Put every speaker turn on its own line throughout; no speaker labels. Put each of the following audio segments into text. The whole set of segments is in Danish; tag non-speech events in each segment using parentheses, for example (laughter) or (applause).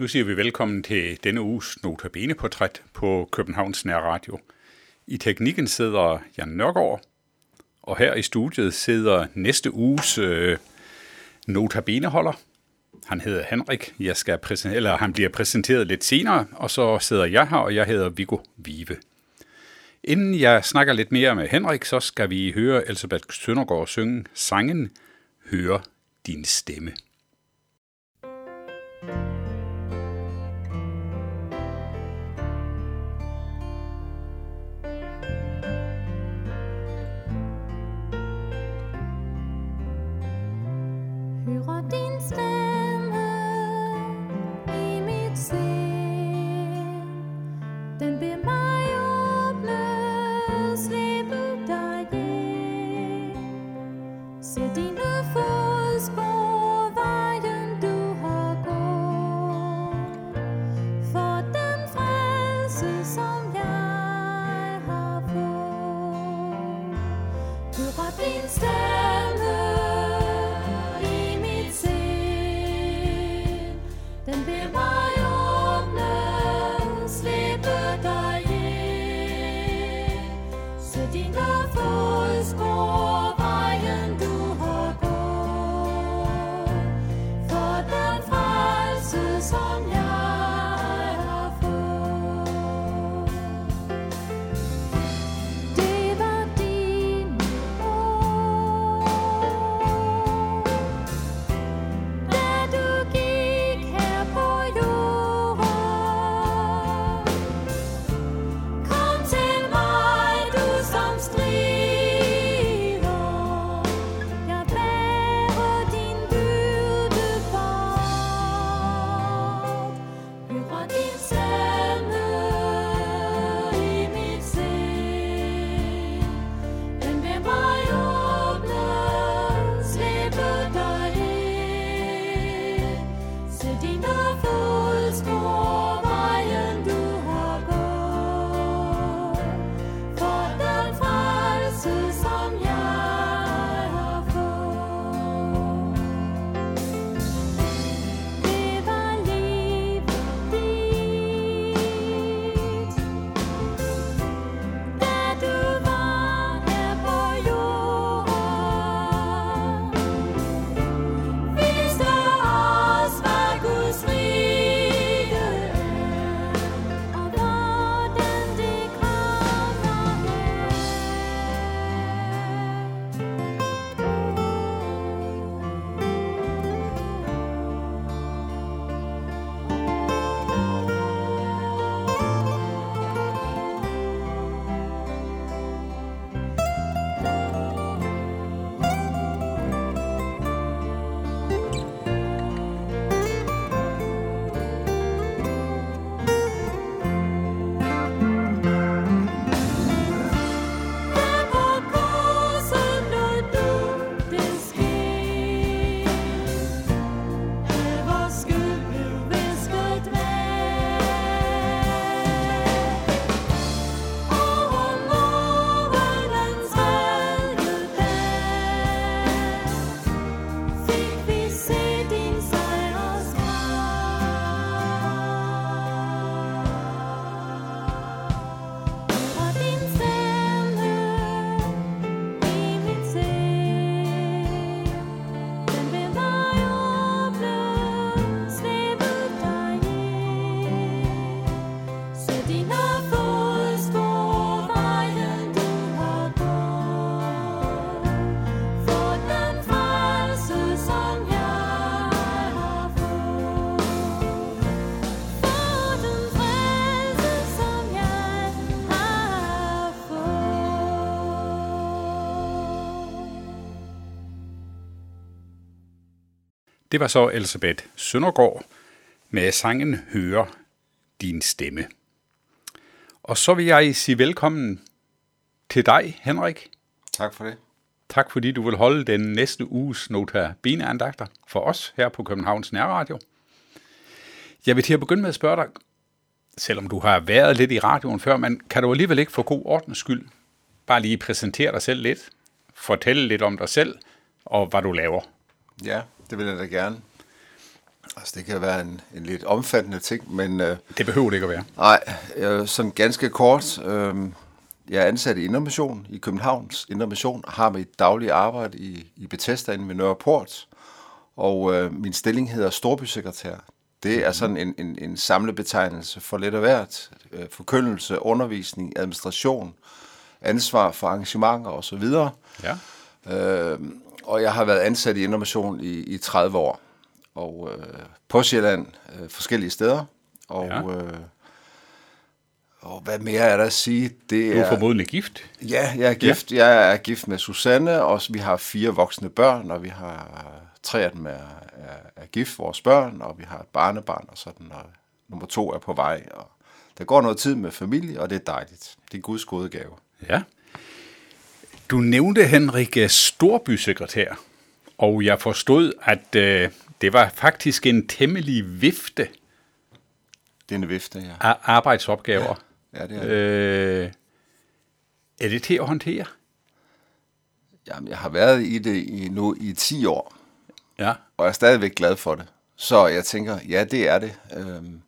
Nu siger vi velkommen til denne uges Notabene-portræt på Københavns Nærradio. I teknikken sidder Jan Nørgaard, og her i studiet sidder næste uges øh, Notabene-holder. Han hedder Henrik. Jeg skal præsentere, eller han bliver præsenteret lidt senere, og så sidder jeg her, og jeg hedder Viggo Vive. Inden jeg snakker lidt mere med Henrik, så skal vi høre Elisabeth Søndergaard synge sangen Hør din stemme. Det var så Elisabeth Søndergaard med sangen Høre din stemme. Og så vil jeg sige velkommen til dig, Henrik.
Tak for det.
Tak fordi du vil holde den næste uges Nota Bene-andagter for os her på Københavns Nærradio. Jeg vil til at begynde med at spørge dig, selvom du har været lidt i radioen før, men kan du alligevel ikke for god ordens skyld bare lige præsentere dig selv lidt, fortælle lidt om dig selv og hvad du laver?
Ja, det vil jeg da gerne. Altså, det kan være en, en lidt omfattende ting, men øh,
Det behøver det ikke at være.
nej, øh, sådan ganske kort. Øh, jeg er ansat i Indermission i Københavns og har mit daglige arbejde i, i Bethesda inde ved Nørreport, og øh, min stilling hedder storbysekretær. Det er sådan en, en, en samlebetegnelse for lidt af hvert. Øh, forkyndelse, undervisning, administration, ansvar for arrangementer osv.
Ja.
Øh, og jeg har været ansat i Innovation i, i 30 år. Og øh, på Sjælland øh, forskellige steder. Og,
Ja.
øh, og hvad mere er der at sige? Det
Du er
er,
formodentlig gift.
ja, jeg er gift. Ja. Jeg er gift med Susanne, og vi har fire voksne børn, og vi har tre af dem er, er, er gift, vores børn, og vi har et barnebarn og sådan, og nummer to er på vej. Og der går noget tid med familie, og det er dejligt. Det er Guds gode gave.
Ja. Du nævnte, Henrik, øh, storbysekretær, og jeg forstod, at øh, det var faktisk en temmelig vifte
Det er en vifte, ja.
af arbejdsopgaver.
Ja, det er det.
Øh, er det til at håndtere?
Jamen, jeg har været i det i, nu i 10 år,
Ja.
og jeg er stadigvæk glad for det. Så jeg tænker, ja, det er det. Øhm,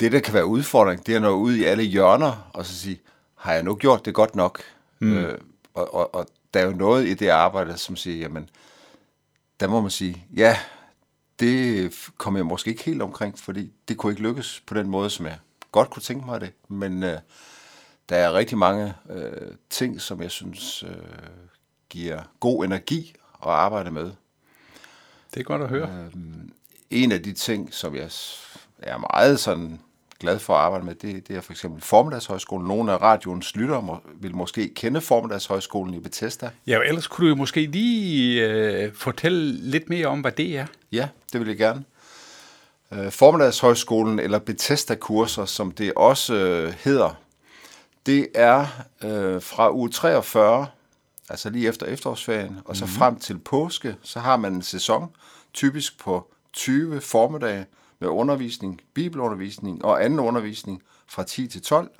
det, der kan være udfordring, det er at nå ud i alle hjørner, og så sige, har jeg nu gjort det godt nok? Mm. Øh, og, og, og der er jo noget i det arbejde, som siger, jamen, der må man sige, ja, det kom jeg måske ikke helt omkring, fordi det kunne ikke lykkes på den måde, som jeg godt kunne tænke mig det. Men øh, der er rigtig mange øh, ting, som jeg synes øh, giver god energi at arbejde med.
Det er godt at høre.
Øhm, en af de ting, som jeg er meget sådan glad for at arbejde med, det, det er for eksempel Formiddagshøjskolen. Nogle af radioens lyttere må, vil måske kende Formiddagshøjskolen i Bethesda.
Ja, ellers kunne du måske lige øh, fortælle lidt mere om, hvad det er.
Ja, det vil jeg gerne. Øh, Formiddagshøjskolen, eller Bethesda-kurser, som det også øh, hedder, det er øh, fra uge 43, altså lige efter efterårsferien, og så frem til påske, så har man en sæson, typisk på 20 formiddag med undervisning, bibelundervisning og anden undervisning fra 10 til 12.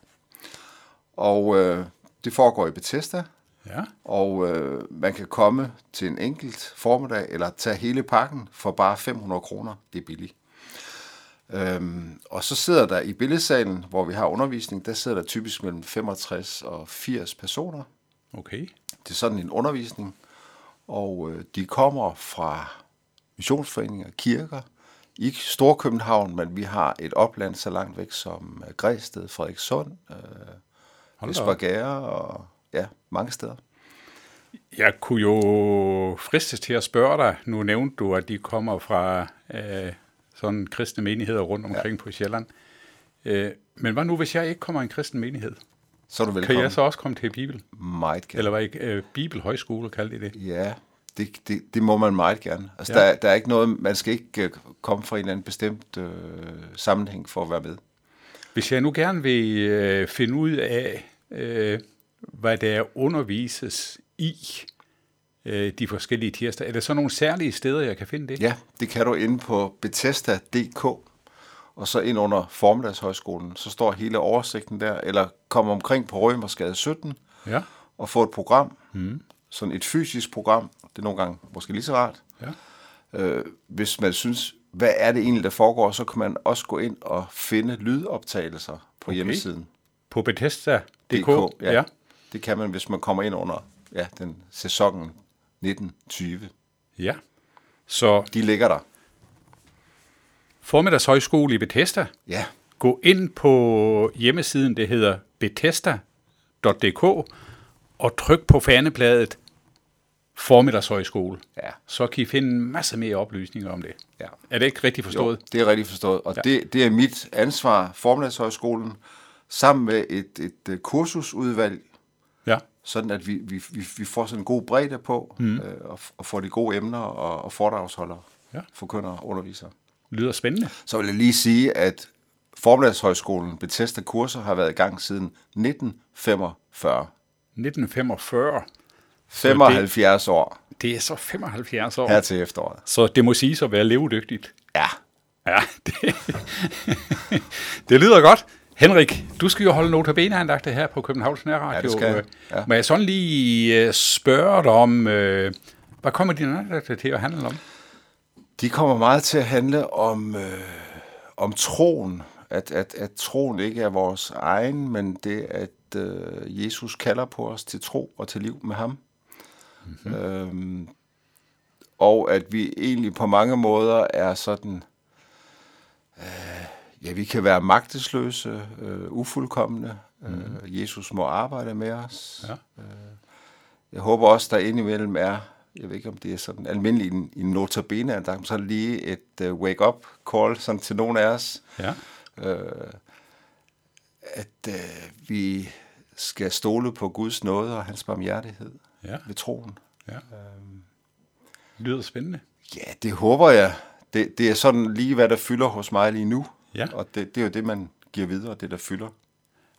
Og øh, det foregår i Bethesda,
Ja.
og øh, man kan komme til en enkelt formiddag, eller tage hele pakken for bare 500 kroner. Det er billigt. Øhm, og så sidder der i billedsalen, hvor vi har undervisning, der sidder der typisk mellem 65 og 80 personer.
Okay.
Det er sådan en undervisning. Og øh, de kommer fra missionsforeninger, kirker, i Storkøbenhavn, men vi har et opland så langt væk som øh, Græsted, Frederikssund, øh. Esbjerg og ja, mange steder.
Jeg kunne jo fristes til at spørge dig. Nu nævnte du, at de kommer fra øh, sådan kristne menigheder rundt omkring ja. på Sjælland. Øh, men hvad nu, hvis jeg ikke kommer i en kristen menighed?
Så er du
Kan
velkommen.
jeg så også komme til Bibel?
Meget gerne.
Eller hvad ikke? Øh, Bibelhøjskole kaldte de det.
Ja, det, det, det må man meget gerne. Altså,
Ja.
der, der er ikke noget, man skal ikke øh, komme fra en eller anden bestemt øh, sammenhæng for at være med.
Hvis jeg nu gerne vil øh, finde ud af, øh, hvad der undervises i øh, de forskellige tirsdag, er der så nogle særlige steder, jeg kan finde det?
Ja, det kan du inde på Bethesda.dk, og så ind under Formiddagshøjskolen, så står hele oversigten der, eller kom omkring på Rømersgade 17
Ja.
og få et program, mm. sådan et fysisk program, det er nogle gange måske lige så rart.
ja.
Øh, hvis man synes, hvad er det egentlig, der foregår, så kan man også gå ind og finde lydoptagelser på
Okay.
hjemmesiden.
På Bethesda.dk?
DK, ja.
ja.
ja. Det kan man, hvis man kommer ind under ja, den sæsonen 1920.
Ja. Så
De ligger der.
Formiddagshøjskole i Bethesda.
Ja,
Gå ind på hjemmesiden, det hedder bethesda.dk, og tryk på fanebladet Formiddagshøjskole.
ja,
Så kan I finde en masse mere oplysninger om det.
ja.
Er det ikke rigtigt forstået?
Jo, det er rigtigt forstået. Og
Ja.
det, det er mit ansvar, Formiddagshøjskolen, sammen med et, et, et kursusudvalg,
Ja.
sådan at vi, vi, vi, vi får sådan en god bredde på, mm. øh, og, og får de gode emner og, og foredragsholdere,
Ja.
forkyndere og undervisere.
Lyder spændende.
Så vil jeg lige sige, at Formiddagshøjskolen Bethesda kurser har været i gang siden 1945.
1945.
75 år
Det er så 75 år.
her til efteråret.
Så det må sige at være levedygtigt.
Ja,
Ja, det, (laughs) det lyder godt. Henrik, du skal jo holde notabeneandagte her på Københavns Nærradio.
Ja, det skal jeg. Ja.
Må jeg sådan lige øh, spørge dig om, øh, hvad kommer dine andagter til at handle om?
De kommer meget til at handle om, øh, om troen. At, at, at troen ikke er vores egen, men det, at øh, Jesus kalder på os til tro og til liv med ham. Mm-hmm. Øhm, og at vi egentlig på mange måder er sådan, øh, ja, vi kan være magtesløse, øh, ufuldkommende. Mm-hmm. Øh, Jesus må arbejde med os. Ja. Øh, jeg håber også, der indimellem er, jeg ved ikke, om det er sådan almindeligt i, i notabene, at der er så lige et uh, wake-up call sådan til nogle af os. Ja. Øh, at uh, vi skal stole på Guds nåde og hans barmhjertighed ja. ved troen. Ja.
Øhm, Lyder spændende.
Ja, det håber jeg. Det, det er sådan lige, hvad der fylder hos mig lige nu. Ja. Og det, det er jo det, man giver videre, det der fylder.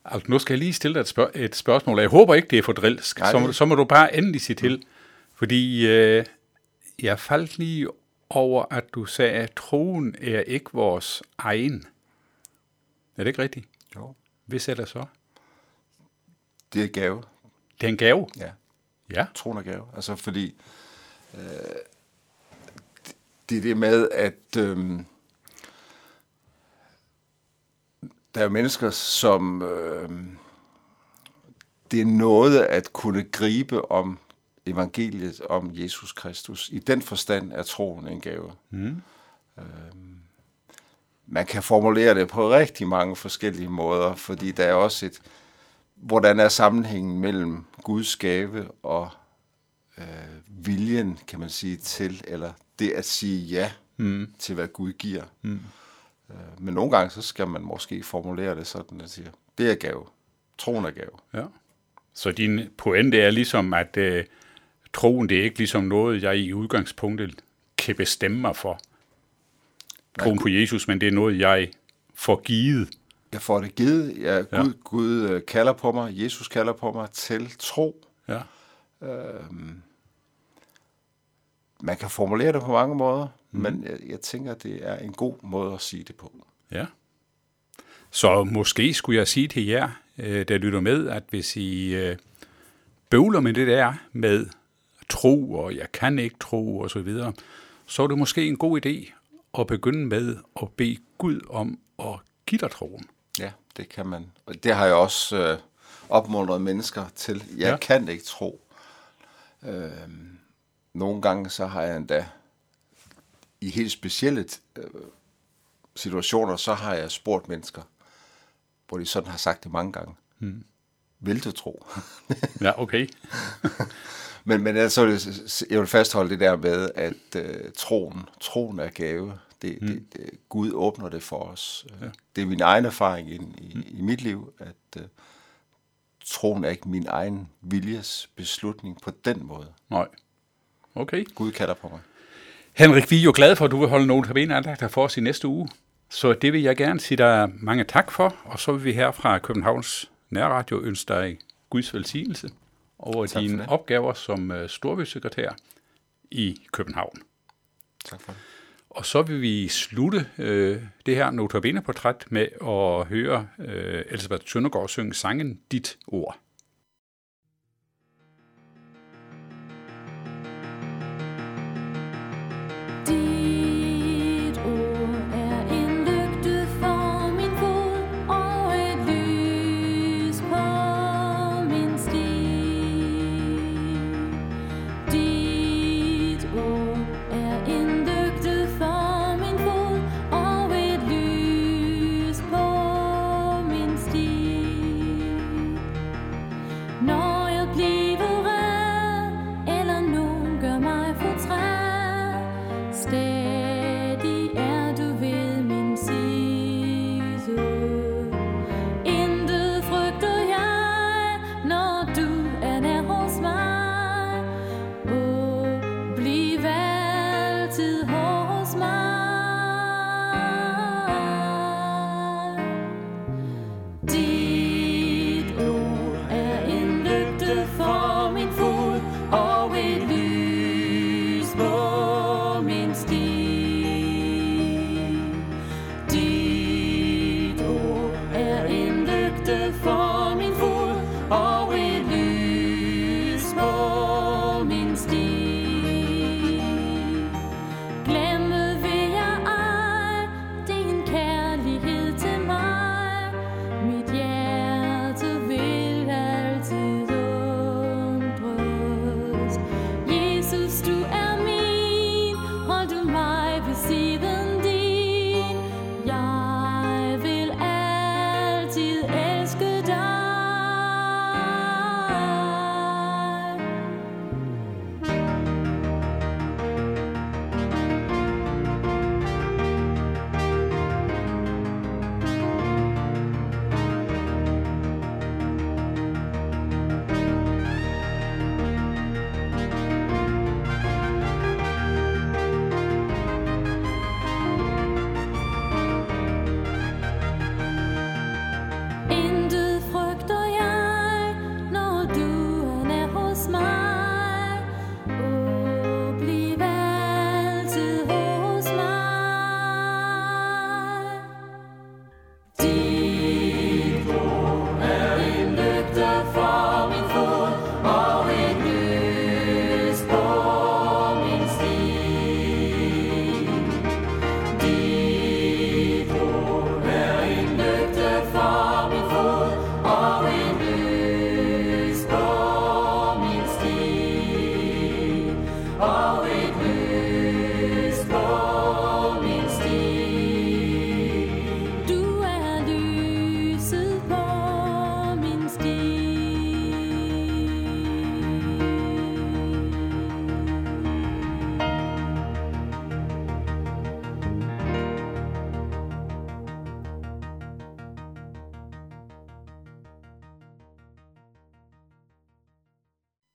Altså, nu skal jeg lige stille dig et, spørg- et spørgsmål. Jeg håber ikke, det er for drilsk. Nej, så, så må du bare endelig sige til. Fordi øh, jeg faldt lige over, at du sagde, at troen er ikke vores egen. Er det ikke rigtigt?
Jo.
Hvis er det så?
Det er gave.
Det er en gave?
Ja.
Ja.
Troen er gave. Altså, fordi øh, det er det med, at øh, der er mennesker, som øh, det er noget at kunne gribe om evangeliet om Jesus Kristus. I den forstand er troen en gave. Mm. Øh, man kan formulere det på rigtig mange forskellige måder, fordi der er også et, hvordan er sammenhængen mellem Guds gave og øh, viljen, kan man sige, til, eller det at sige ja mm. til, hvad Gud giver. Mm. Øh, men nogle gange, så skal man måske formulere det sådan, at sige, det er gave. Troen er gave.
Ja. Så din pointe er ligesom, at øh, troen, det er ikke ligesom noget, jeg i udgangspunktet kan bestemme mig for. Troen på Jesus, men det er noget, jeg får givet.
Jeg får det givet. Ja, Gud. Gud øh, kalder på mig, Jesus kalder på mig til tro. Ja. Øhm, man kan formulere det på mange måder, mm. men jeg, jeg tænker, det er en god måde at sige det på.
Ja. Så måske skulle jeg sige til jer, øh, der lytter med, at hvis I øh, bøvler med det der med tro, og jeg kan ikke tro, og så videre, så er det måske en god idé at begynde med at bede Gud om at give dig troen.
Det kan man. Og det har jeg også øh, opmuntret mennesker til. Jeg ja. kan ikke tro. Øh, nogle gange så har jeg endda i helt specielle øh, situationer, så har jeg spurgt mennesker, hvor de sådan har sagt det mange gange. Hmm. Vil du tro? (laughs)
ja, okay. (laughs)
men, men altså, jeg vil fastholde det der med, at øh, troen, troen er gave. Det, hmm. det, det, Gud åbner det for os. Ja. Det er min egen erfaring i, i, hmm. i mit liv, at øh, troen er ikke min egen viljes beslutning på den måde.
Nej. Okay.
Gud kalder på mig.
Henrik, vi er jo glade for, at du vil holde nogle tabinandagter for os i næste uge. Så det vil jeg gerne sige dig mange tak for, og så vil vi her fra Københavns Nærradio ønske dig Guds velsignelse over tak dine opgaver som uh, storbysekretær i København.
Tak for det.
Og så vil vi slutte øh, det her notabene-portræt med at høre øh, Elisabeth Søndergaard synge sangen Dit Ord.